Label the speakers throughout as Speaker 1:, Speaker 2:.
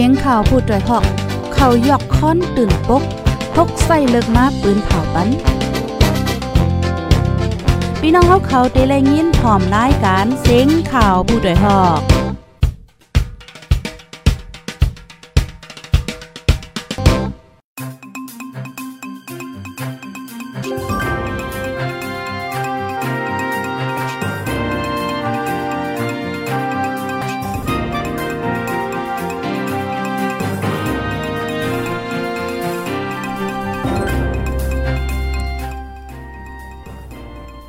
Speaker 1: สียงข่าวพูดด้วยหอก เขายอกค้อนตื่นปกพกใส่เลิกมาปืนเผาปันพี่น้องเขาเขาเตะแลยินพร้อมรายการเสียงข่าวผู้ด้วยหอก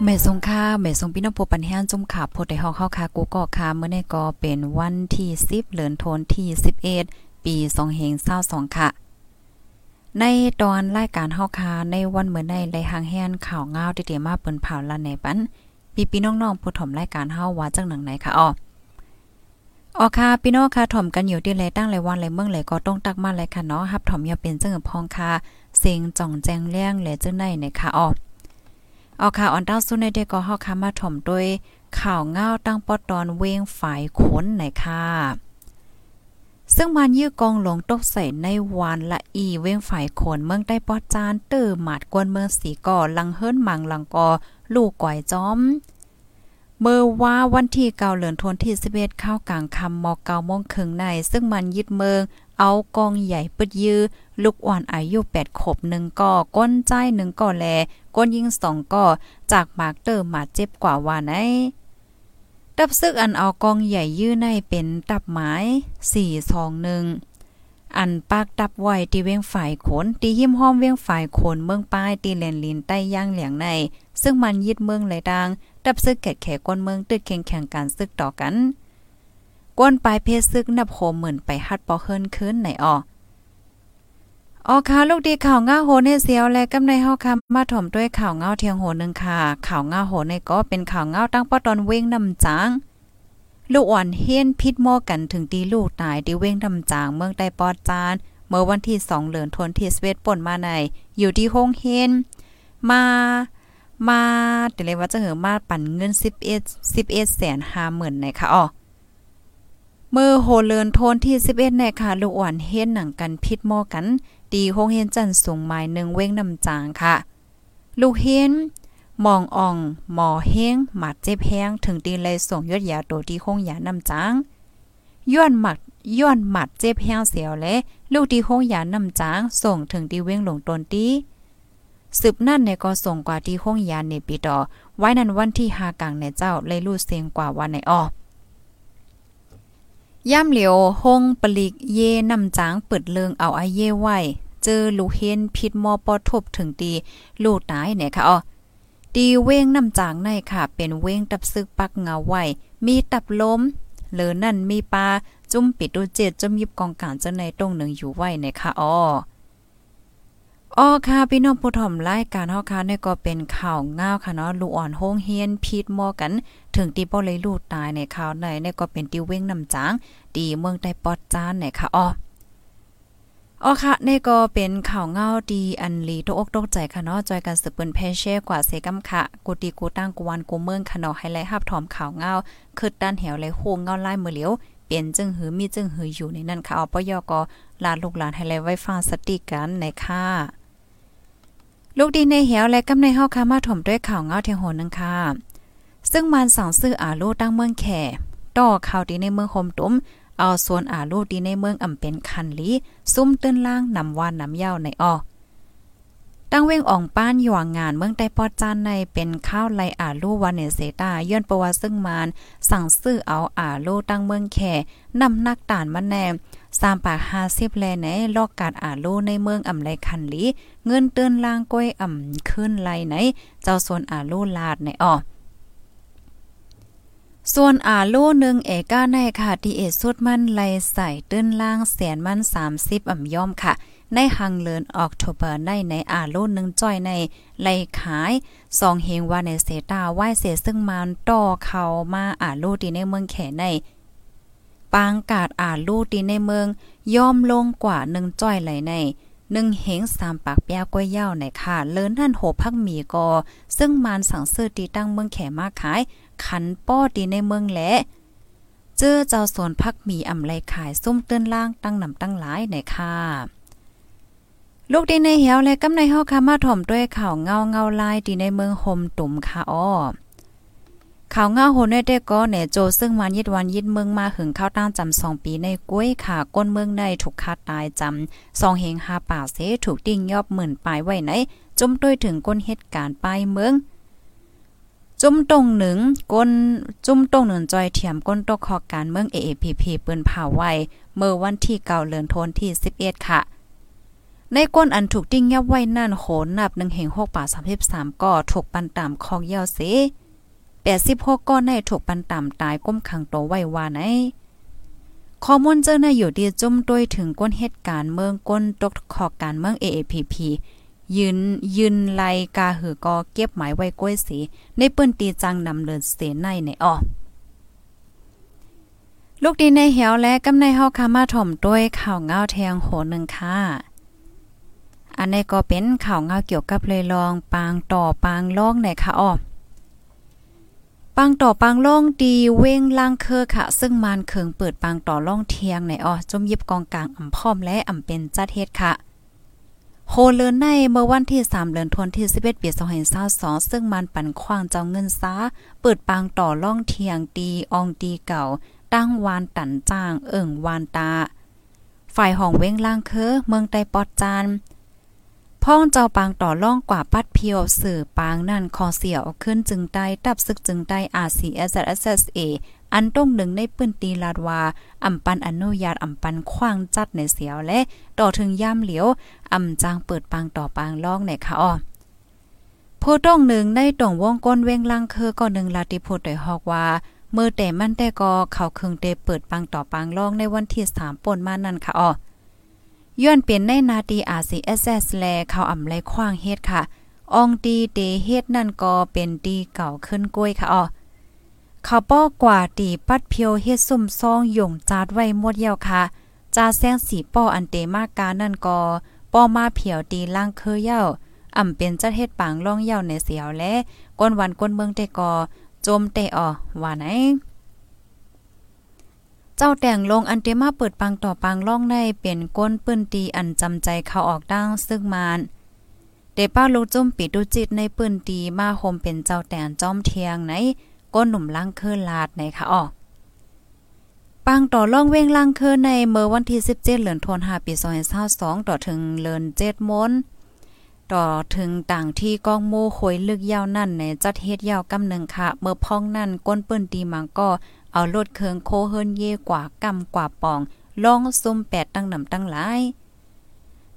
Speaker 2: แม่สงค่าแม่สงพี่น้องผู้ปันแห้งจุ่มขาโพดได้ฮอกเข้าคากูก็คาเมื่อในก็เป็นวันที่10เดือนธันที่11ปี2522ค่ะ ในตอนรายการเฮาคาในวันเมื่อในไลหางแฮนข่าวงาวที่เตรียมาเปิ้นเผาละในปันพี่พี่น้องๆผู้ถมรายการเฮาว่าจังหนังไหนค่ะอ้อออค่ะพี่น้องค่ะถ่อมกันอยู่ที่ไรตั้งไรวันไรเมืองไรก็ต้องตักมาเลยค่ะเนาะฮับถ่อมอย่าเป็นจังพองค่ะเสียงจ่องแจงเลี้ยงและจังไหนนะคะอ้อ เอาข่าวออนต้าสุดในเด็กก็เฮาคามาถ่อมด้วยข่าวเงาตั้งปอตอนเวงฝ่ายขนไหนค่ะ ซึ่งมันยื้อกองหลงตกใส่ในวานละอีเว้งฝ่ายขนเมืองใต้ปอจานเตอหมาดกวนเมืองสีก่อลังเฮิรนมังลังกอลูกก่อยจอม เมื่อว่าวันที่เกาเหลือนทนที่11เข้ากลางคำมอเกาโมงครึ่งใน ซึ่งมันยึดเมือง เอากองใหญ่ปึดยื้อ ลูกอ่อนอายุ8ขบหนึ่งก่อก้นใจหนึ่งก่อแล ก้นยิงสองก่อจากมากเตอร์มาเจ็บกว่าว่าไหนดับซึกอันเอากองใหญ่ยื้อในเป็นตับหมาย4 2 1อันปากตับไว้ที่เวียงฝ่ายขนตีหิมห้อมเวียงฝ่ายขนเมืองป้ายตีแลนลินใต้ย่างเหลียงใน ซึ่งมันยึดเมืองไหลดัง ดับซึกแขกแขกก้นเมืองตึกแข่งแข่งการซึกต่อกันก้นปลายเพศซึกนับโหหมื่นไปฮัดปอเฮิรนคืนไหนออออค่ะลูกดีข่าวง้าโหในเสียวและกำในเฮาคำมาถ่อมด้วยข่าวง้าเทียงโหนึงค่ะข่าวง้าโหในก็เป็นข่าวง้าตั้งปอตอนเว้งนำจางลูกอ่อนเฮียนพิษมอกันถึงตีลูกตายที่เว้งนำจางเมืองใต้ปอดจาน เมื่อวันที่2เดือนธันวาคมสเวตป่นมาใน อยู่ที่ห้องเฮนมา มาแต่เลยว่าจะเหือมาปั่นเงิน11 11แสน5หมื่นในค่ะอ๋อเมื่อโหเลินโทนที่11ในค่ะลูกอ่อนเฮ็ดหนังกันพิษหม้อกันตีโฮงเฮนจันสูงหมายหนึ่งเว้งนำจางค่ะ ลูกเฮนมองอ่อง หมอเฮงหมัดเจ็บแห้งถึงตีเลยส่งยอดยาโตที่คงยานำจางย้อนหมัดย้อนหมัดเจ็บแห้งเสียวและลูกที่คงยานำจางส่งถึงตีเว้งหลงตนตี สืบนั่นในก็ส่งกว่าที่ห้องยานในปีต่อไว้นั้นวันที่หากลางในเจ้าเลยลู่เสียงกว่าวันในออย่ำเหลียวห้องปลีกเยนำจางเปิดเลิงเอาไอเย่ไหวเจอลูเฮนพิษมอปอทบถึงตีลูตายเนี่ยค่ะอ๋อตีเว้งนำจางในค่ะ เป็นเว้งตับซึกปักเงาไหวมีตับล้มเหลือนั่นมีปลาจุ่มปิดดูเจ็ดจมยิบกองการเจ้าในตรงหนึ่งอยู่ไหวเนี่ยค่ะอ๋อ อ๋อค่ะพี่น้องผู้ถ่อมรายการเฮาค่ะเนี่ก็เป็นข่าวง่าวค่ะเนาะลูกอ่อนโฮงเฮียนพีดมอกัน ถึงตีบ่เลยลูกตายในข่าวในเนี่ก็เป็นติเว้งนำจางดีเมืองใต้ปอดจานเนี่ค่ะอ๋ออ๋อค่ะนี่ก็เป็นข่าวเงาดีอันลีตกอกตกใจค่ะเนาะจอยกันสืบเปิ้นแพเช่กว่าเซกัมค่ะกูตีกูตั้งกูวันกูเมืองค่ะเนาะให้ไลฮับถอมข่าวเงาคือด้านแหวเลยโหงเงาลายมือเหลียวเปลี่ยนจึงหือมีจึงหืออยู่ในนั้นค่ะเอปยอก็ลาลูกหลานให้ไลไว้ฟังสติกันในค่ะ ลูกดีในเหวและกำในเฮาค่ะมาถมด้วยข่าวเงาเทียงโหนึงค่ะ ซึ่งมันสั่งซื้ออาลูตั้งเมืองแข่ต่อข่าวดีในเมืองโฮมตุ้ม เอาส่วนอาลูดีในเมืองอำเป็นคันลีซุ่มตื้นล่างนำวานนำเย้าในออตั้งเว้งอ่องป้านอยู่งานเมืองใต้ปอจานในเป็นข้าวไลอาลูวานเนเซตาย้อนประวัติซึ่งมานสั่งซื้อเอาอาลูตั้งเมืองแข่นำนักต่านมาแนม สามปากห้าสิบแลในลอกกาดอาลูในเมืองอ่ำไรคันลีเงินเตือนล่างก้อยอ่ำขึ้นไลไหน เจ้าส่วนอาลูลาดในออส่วนอาลูหนึ่งเอก้าในค่ะที่เอสุดมันไลใส่ตื้นล่างแสนมัน30อ่ำย่อมค่ะ ในหังเลินออกโทเบอร์ในในอาลูหนึ่งจ้อยในไลขายสองเฮงว่าในเซตาไหวเสซึ่งมันต่อเขามาอาลูที่ในเมืองแขใน ปางกาดอาลูตีในเมืองย่อมลงกว่าหนึ่งจ้อยไหลในหนึ่งเหงสามปากแป้วก้อยย่าในค่ะเลินท่านโหพักหมีกอ ซึ่งมานสั่งซื้อตีตั้งเมืองแขมาขาย ขันป้อตีในเมืองแหละเจอเจ้าสวนพักหมีอ่ำไรขายซุ่มเตื้นล่างตั้งนำตั้งหลายในค่ะลูกดีในเหี่ยวและกำในเฮาค่ะมาถ่อมด้วยข่าวเงาเงาลายดีในเมืองโฮมตุ่มค่ะอ้อ ข่าวเงาโหนได้ก็เนโจซึ่งมันยิดวันยิดเมืองมาหึงข้าวตั้งจำสองปีในก้วยค่ะก้นเมืองในถูกคาตายจำสองเฮงหาป่าเสถูกดิ่งยอบหมื่นปลายไว้ไหนจมด้วยถึงก้นเหตุการณ์ปลายเมืองจุ่มตรงหนึ่งก้นจุ่มตรงหนึ่งจอยเถียมก้นตกคอการเมือง AAPP ปืนเผาไว้เมื่อวันที่เก่าเลือนทนที่ 11 ค่ะ ในก้นอันถูกดิ้งยับไว้นั่นโหนนับ1เฮง6ป่า33ก็ถูกปันตามคองเยาเส 86ก้อนในถูกปันต่ำตายก้มขังโตไว้ว่าไหนข้อมูลเจ้าหน้าอยู่ดีจุ่มด้วยถึงก้นเหตุการณ์เมืองก้นตกขอการเมือง AAPP ยืนยืนไลกาหือก็เก็บหมายไว้ก้อยสี ในปิ้นตีจังนำเลินเสในในอ้อลูกดีในเหียวและกำในเฮาคามาถ่อมด้วยข่าวเงาแทงโหนึงค่ะ อันนี้ก็เป็นข่าวเงาเกี่ยวกับเลยลองปางต่อปางล่องในค่ะอ้อ ปังต่อปังล่องดีเว้งล่างเคอค่ะ ซึ่งมานเคิงเปิดปังต่อล่องเทียงในอ้อจมยิบกองกลางอ่ำพร้อมและอ่ำเป็นจัดเฮ็ดค่ะโฮเลินในเมื่อวันที่ 3เดือนธันวาคม11ปี2022ซึ่งมันปันขว้างเจ้าเงินซาเปิดปังต่อล่องเทียงตีอองตีเก่า ตั้งวานตันจ้าง เอิ่งวานตา ฝ่ายห้องเว้งล่างเคอเมืองไตปอดจาน พ่องเจ้าปางต่อล่องกว่าปัดเพียวสื่อปางนั่นคอเสียวขึ้นจึงได้ตับซึกจึงได้ RCSSA อันต้องหนึ่งในปืนตีลาดวาอำปันอนุญาตอำปันขว้างจัดในเสียวและต่อถึงย่ามเหลียวอำจางเปิดปางต่อปางล่องในค่ะอ้อผู้ต้องหนึ่งในตรงวงก้นเวงลังคือก็หนึ่งลาติพูดได้ฮอกว่าเมื่อแต่มันแต่ก็เขาเครึ่งเตเปิดปังต่อปางล่องในวันที่3ป่นมานั่นค่ะอ้อ ย้อนเป็นในนาตีอาซีเอสเอสแลเขาอ่ำไรคว้างเฮ็ดค่ะอองตีเตเฮ็ดนั่นก็เป็นตีเก่าขึ้นกล้วยค่ะอ๋อเขาป้อกว่าตีปัดเพียวเฮ็ดซุ่มซองหย่งจาดไว้หมดเยี่ยวค่ะจาแซงสีป้ออันเตมากกานั่นก็ป้อมาเพียวตีล่างเคยเย้าอ่ำเป็นจัดเฮ็ดปางล่องเย้าในเสียวและก้นวันก้นเมืองเตกอโจมเตออว่าไหน เจ้าแต่งลงอันเตมาเปิดปังต่อปังล่องในเป็นก้นปื้นตีอันจำใจเขาออกดังซึ่งมานเดป้าลูกจุ่มปิดดูจิตในปื้นตีมาโฮมเป็นเจ้าแต่งจอมเทียงในก้นหนุ่มล่างคือลาดในคะออกปังต่อล่องเว้งล่างคือในเมื่อวันที่ 17 เดือนธันวาคมปี2022ต่อถึงเลิน7มนต่อถึงต่างที่ก้องโมคยลึกยาวนั่นในจัดเฮ็ดยาวกำหนึ่งค่ะ เมื่อพ้องนั่นก้นปื้นตีมังก็ เอารถเคืองโคเฮินเยกว่ากำกว่าปองล่องซุ่มแปดตั้งนำตั้งหลาย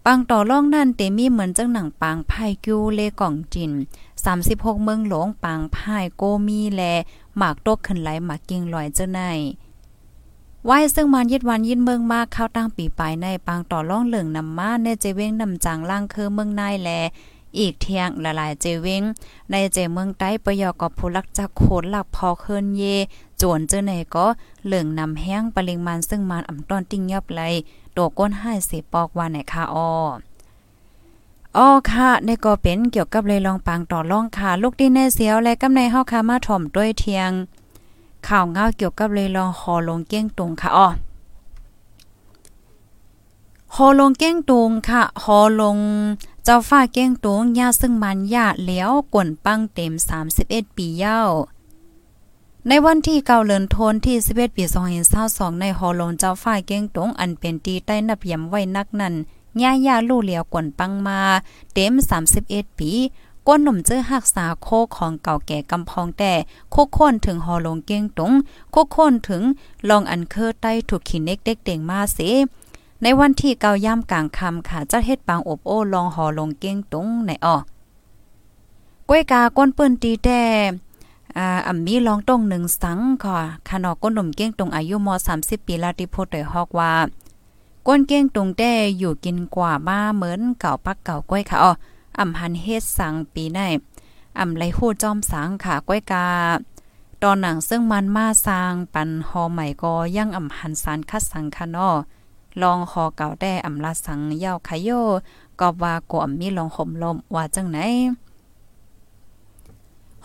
Speaker 2: ปังต่อล่องนั่นเตมีเหมือนจังหนังปางพายกิวเลก่องจิน36 เมืองหลงปางพายโกมีแลหมากตกขึ้นไหลหมากกิงลอยเจ้าในไว้ซึ่งมันยึดวันยินเมืองมากเข้าตั้งปีปลายในปางต่อล่องเหลืองนำมาในเจเว้งนำจางล่างคือเมืองนายแลอีกเทียงละลายเจเวงในเจเมืองใต้ปยอกอบผู้ลักจักโคหลักพอเคินเย จวนเจอไหนก็เหลืองนำแห้งปริมาณซึ่งมันอ่ำต้อนติ้งยับไหลโตก้นให้เสปอกว่าไหนค่ะอ้ออ้อค่ะในก็เป็นเกี่ยวกับเลยลองปังต่อล่องค่ะ ลูกดินในเสียวและกำในเฮาค่ะมาถ่อมด้วยเทียง ข่าวเงาเกี่ยวกับเลยลองคอลงเก้งตรงค่ะอ้อฮอลงเก้งตุงค่ะฮอลง เจ้าฟ้าเก้งตุงยาซึ่งมันยาแล้วกวนปังเต็ม 31 ปีเย้า ในวันที่เก่าเลินโทนที่11ปี2022ในฮอลงเจ้าฟ้ายเก้งตุงอันเป็นตีใต้นับย่ำไว้นักนั้นย่าย่าลู่เหลียวกวนปังมา เต็ม 31 ปีก้นหนุ่มเจอหักษาโคของเก่าแก่กำพองแต่โคโค่นถึงหอลงเก้งตุงโคโค่นถึงลองอันเคอใต้ถูกขีเน็กเด็กเต่งมาเสในวันที่เกาย่ำกลางคำค่ะจะเฮ็ดปางอบโอ้ลองหอลงเก้งตุงในอ้อก้วยกาก้นปืนตีแต่ อ่าอ่ำมีลองตรงหนึ่งสังค่ะขนอก้นหนุ่มเก้งตรงอายุม30 ปีลาติโพดยฮอกว่าก้นเก้งตรงแต่อยู่กินกว่ามาเหมือนเก่าปักเก่าก้อยค่ะอ้ออ่ำหันเฮ็ดสังปีในอ่ำไรฮู้จอมสังค่ะก้อยกาตอนหนังซึ่งมันมาสร้างปันหอใหม่ก็ยังอ่ำหันสารคัดสังค่ะนาะลองหอเก่าได้อำลาสังเย้าขยโยก็ว่ากวมมีลองห่มลมว่าจังไหน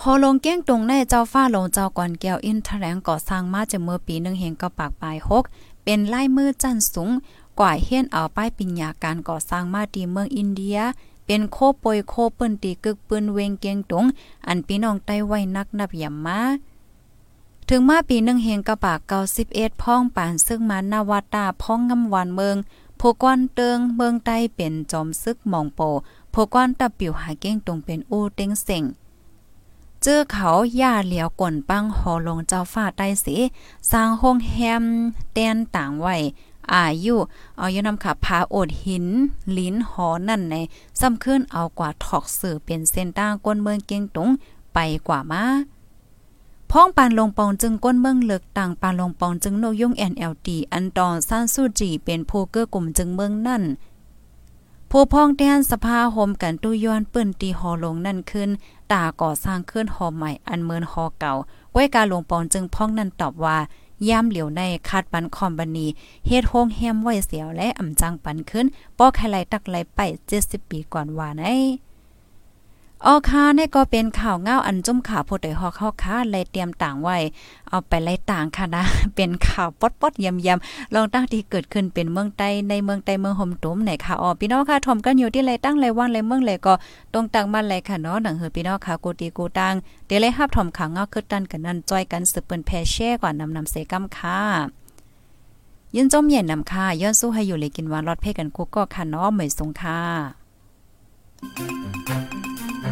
Speaker 2: ฮอลงเก้งตรงในเจ้าฟ้าลงเจ้าก่อนแก้วอินแถลงก่อสร้างมาจะเมื่อปีหนึ่งเฮงก็ปากปลายหกเป็นไลายมือจันสูงกว่าเฮียนเอาป้ายปิญญาการก่อสร้างมาดีเมืองอินเดีย เป็นโคปอยโคเปิ้นตีกึกปืนเวงเกียงตงอันพี่น้องไต้ไว้นักนับยำมาถึงมาปีหนึ่งเฮงกระปากเกาสิบเอ็ดพ่องป่านซึ่งมานาวาตาพ่องงำวันเมืองโพกวนเติงเมืองใต้เป็นจอมซึกมองโปโพกวนตะปิวหาเก้งตรงเป็นอู้เต็งเส็ง เจอเขาย่าเหลียวก่นปังหอลงเจ้าฟ้าใต้สีสร้างห้องแฮมแตนต่างไว้อายุเอาอยู่นำขับพาโอดหิน ลิ้นหอนั่นในซ้ำขึ้นเอากว่าถอกสื่อเป็นเส้นต่างก้นเมืองเกียงตุงไปกว่ามาพ้องปานลงปองจึงก้นเมืองเลือกต่างปานลงปองจึงโนยุ่ง NLD อันตอนซ่านสู้จีเป็นโพเกอร์กลุ่มจึงเมืองนั่น ผู้พ้องแดนสภาโฮมกันตู้ย้อนปืนตีหอลงนั่นขึ้น ตาก่อสร้างขึ้นหอใหม่อันเมินหอเก่า ไว้การลงปอนจึงพ้องนั่นตอบว่าย่ามเหลียวในคาดปันคอมบันีเฮ็ดโฮงแฮมไว้เสียวและอ่ำจังปันขึ้นปอกให้ไหลตักไหลไป70ปีก่อนว่าไน ออคาเนี่ยก็เป็นข่าวเงาอันจุ่มข่าวโพดได้ฮอกเฮาคาเลยเตรียมต่างไว้ เอาไปไล่ต่างค่ะนะ เป็นข่าวป๊อดๆยำๆลองตั้งที่เกิดขึ้นเป็นเมืองใต้ในเมืองใต้เมืองห่มตุ้มไหนค่ะอ๋อพี่น้องค่ะทอมกันอยู่ที่ไรตั้งไรว่างไรเมืองไรก็ตรงตังมาไรค่ะเนาะหนังเฮือพี่น้องค่ะกูตีกูตังเดี๋ยวเลยฮับทอมข่าวเงาคือตันกันนั่นจอยกันสืบเปิ้นแพแช่ก่อนนำนำเสกำค่ะยินจมเย็นนำค่ะย้อนสู้ให้อยู่เลยกินวานรอดเพ่กันกุกก็ค่ะเนาะเหมยสงค่ะ